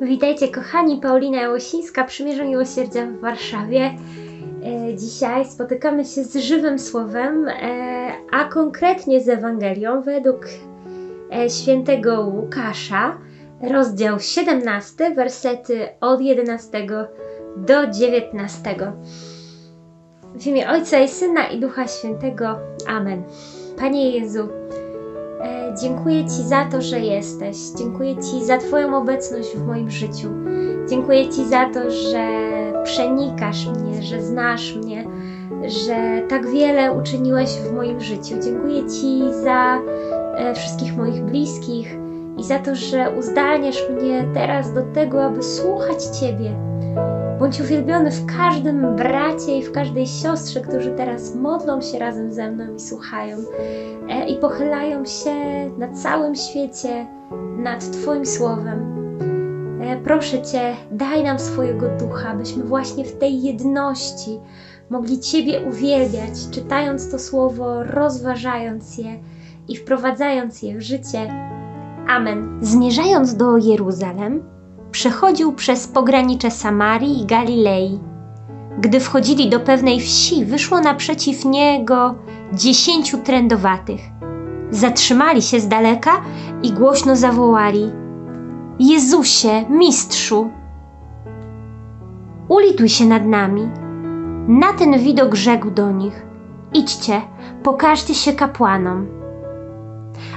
Witajcie kochani, Paulina Jałosińska, Przymierze Miłosierdzia w Warszawie. E, dzisiaj spotykamy się z żywym słowem, e, a konkretnie z Ewangelią według e, świętego Łukasza, rozdział 17, wersety od 11 do 19. W imię Ojca i Syna i Ducha Świętego. Amen. Panie Jezu, dziękuję Ci za to, że jesteś. Dziękuję Ci za Twoją obecność w moim życiu. Dziękuję Ci za to, że przenikasz mnie, że znasz mnie, że tak wiele uczyniłeś w moim życiu. Dziękuję Ci za e, wszystkich moich bliskich i za to, że uzdalniasz mnie teraz do tego, aby słuchać Ciebie. Bądź uwielbiony w każdym bracie i w każdej siostrze, którzy teraz modlą się razem ze mną i słuchają e, i pochylają się na całym świecie nad Twoim słowem. E, proszę Cię, daj nam swojego ducha, byśmy właśnie w tej jedności mogli Ciebie uwielbiać, czytając to słowo, rozważając je i wprowadzając je w życie. Amen. Zmierzając do Jeruzalem, przechodził przez pogranicze Samarii i Galilei. Gdy wchodzili do pewnej wsi, wyszło naprzeciw niego dziesięciu trędowatych. Zatrzymali się z daleka i głośno zawołali: Jezusie, mistrzu! Ulituj się nad nami. Na ten widok rzekł do nich: Idźcie, pokażcie się kapłanom.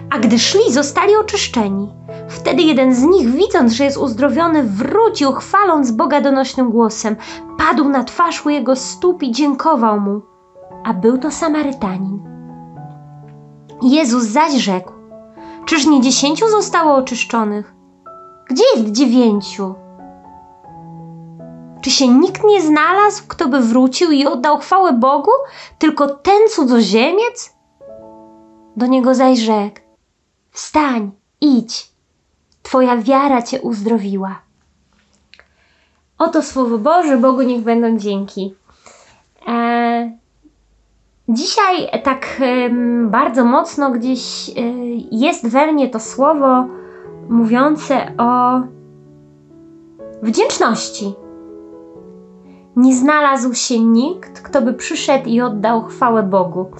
A gdy szli, zostali oczyszczeni. Wtedy jeden z nich, widząc, że jest uzdrowiony, wrócił, chwaląc Boga donośnym głosem. Padł na twarz u jego stóp i dziękował mu. A był to Samarytanin. Jezus zaś rzekł: Czyż nie dziesięciu zostało oczyszczonych? Gdzie jest dziewięciu? Czy się nikt nie znalazł, kto by wrócił i oddał chwałę Bogu, tylko ten cudzoziemiec? Do niego zaś rzekł: Wstań, idź, Twoja wiara Cię uzdrowiła. Oto Słowo Boże, Bogu niech będą dzięki. E, dzisiaj tak bardzo mocno gdzieś e, jest we mnie to słowo mówiące o wdzięczności. Nie znalazł się nikt, kto by przyszedł i oddał chwałę Bogu.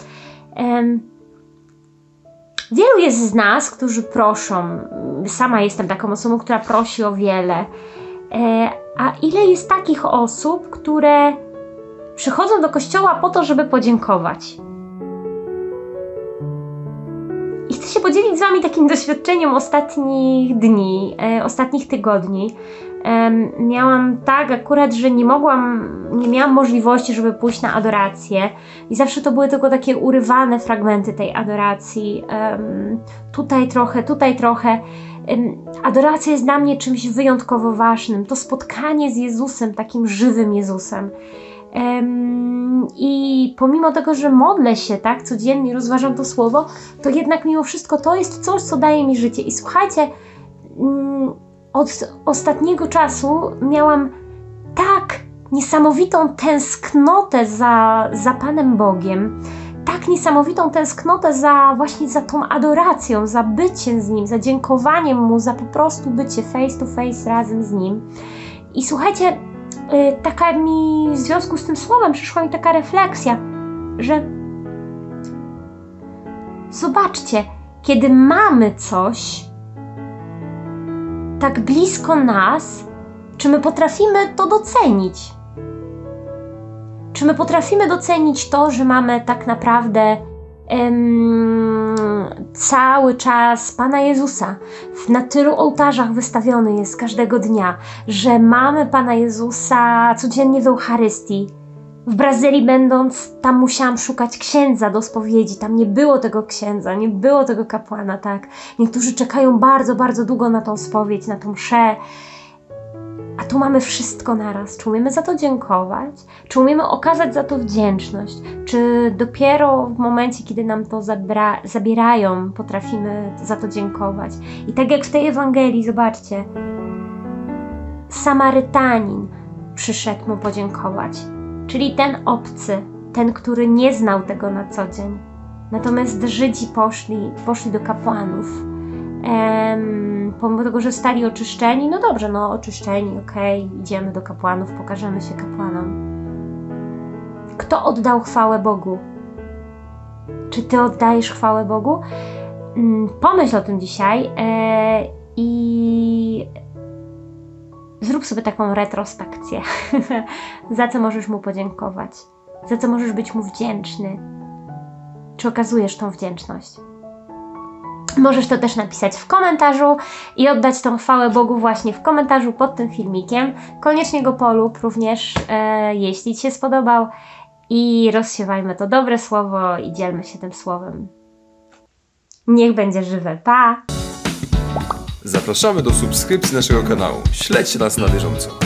Wielu jest z nas, którzy proszą. Sama jestem taką osobą, która prosi o wiele. E, a ile jest takich osób, które przychodzą do kościoła po to, żeby podziękować? I chcę się podzielić z Wami takim doświadczeniem ostatnich dni, e, ostatnich tygodni miałam tak akurat, że nie mogłam, nie miałam możliwości, żeby pójść na adorację i zawsze to były tylko takie urywane fragmenty tej adoracji. tutaj trochę, tutaj trochę. Adoracja jest dla mnie czymś wyjątkowo ważnym. To spotkanie z Jezusem, takim żywym Jezusem. I pomimo tego, że modlę się tak codziennie, rozważam to słowo, to jednak mimo wszystko to jest coś, co daje mi życie. I słuchajcie, od ostatniego czasu miałam tak niesamowitą tęsknotę za, za Panem Bogiem, tak niesamowitą tęsknotę za właśnie za tą adoracją, za byciem z Nim, za dziękowaniem Mu, za po prostu bycie face to face razem z Nim. I słuchajcie, y, taka mi w związku z tym słowem przyszła mi taka refleksja, że zobaczcie, kiedy mamy coś, tak blisko nas, czy my potrafimy to docenić? Czy my potrafimy docenić to, że mamy tak naprawdę em, cały czas Pana Jezusa na tylu ołtarzach wystawiony jest każdego dnia, że mamy Pana Jezusa codziennie w Eucharystii, w Brazylii będąc, tam musiałam szukać księdza do spowiedzi. Tam nie było tego księdza, nie było tego kapłana, tak? Niektórzy czekają bardzo, bardzo długo na tą spowiedź, na tą mszę. A tu mamy wszystko naraz. Czy umiemy za to dziękować? Czy umiemy okazać za to wdzięczność? Czy dopiero w momencie, kiedy nam to zabra- zabierają, potrafimy za to dziękować? I tak jak w tej Ewangelii, zobaczcie, Samarytanin przyszedł mu podziękować czyli ten obcy, ten, który nie znał tego na co dzień. Natomiast Żydzi poszli, poszli do kapłanów Em, pomimo tego, że stali oczyszczeni, no dobrze, no oczyszczeni, okej, idziemy do kapłanów, pokażemy się kapłanom. Kto oddał chwałę Bogu? Czy ty oddajesz chwałę Bogu? Mm, Pomyśl o tym dzisiaj e, i zrób sobie taką retrospekcję. za co możesz mu podziękować? Za co możesz być mu wdzięczny? Czy okazujesz tą wdzięczność? Możesz to też napisać w komentarzu i oddać tą chwałę Bogu właśnie w komentarzu pod tym filmikiem. Koniecznie go polub również, e, jeśli Ci się spodobał. I rozsiewajmy to dobre słowo i dzielmy się tym słowem. Niech będzie żywe. Pa! Zapraszamy do subskrypcji naszego kanału. Śledźcie nas na bieżąco.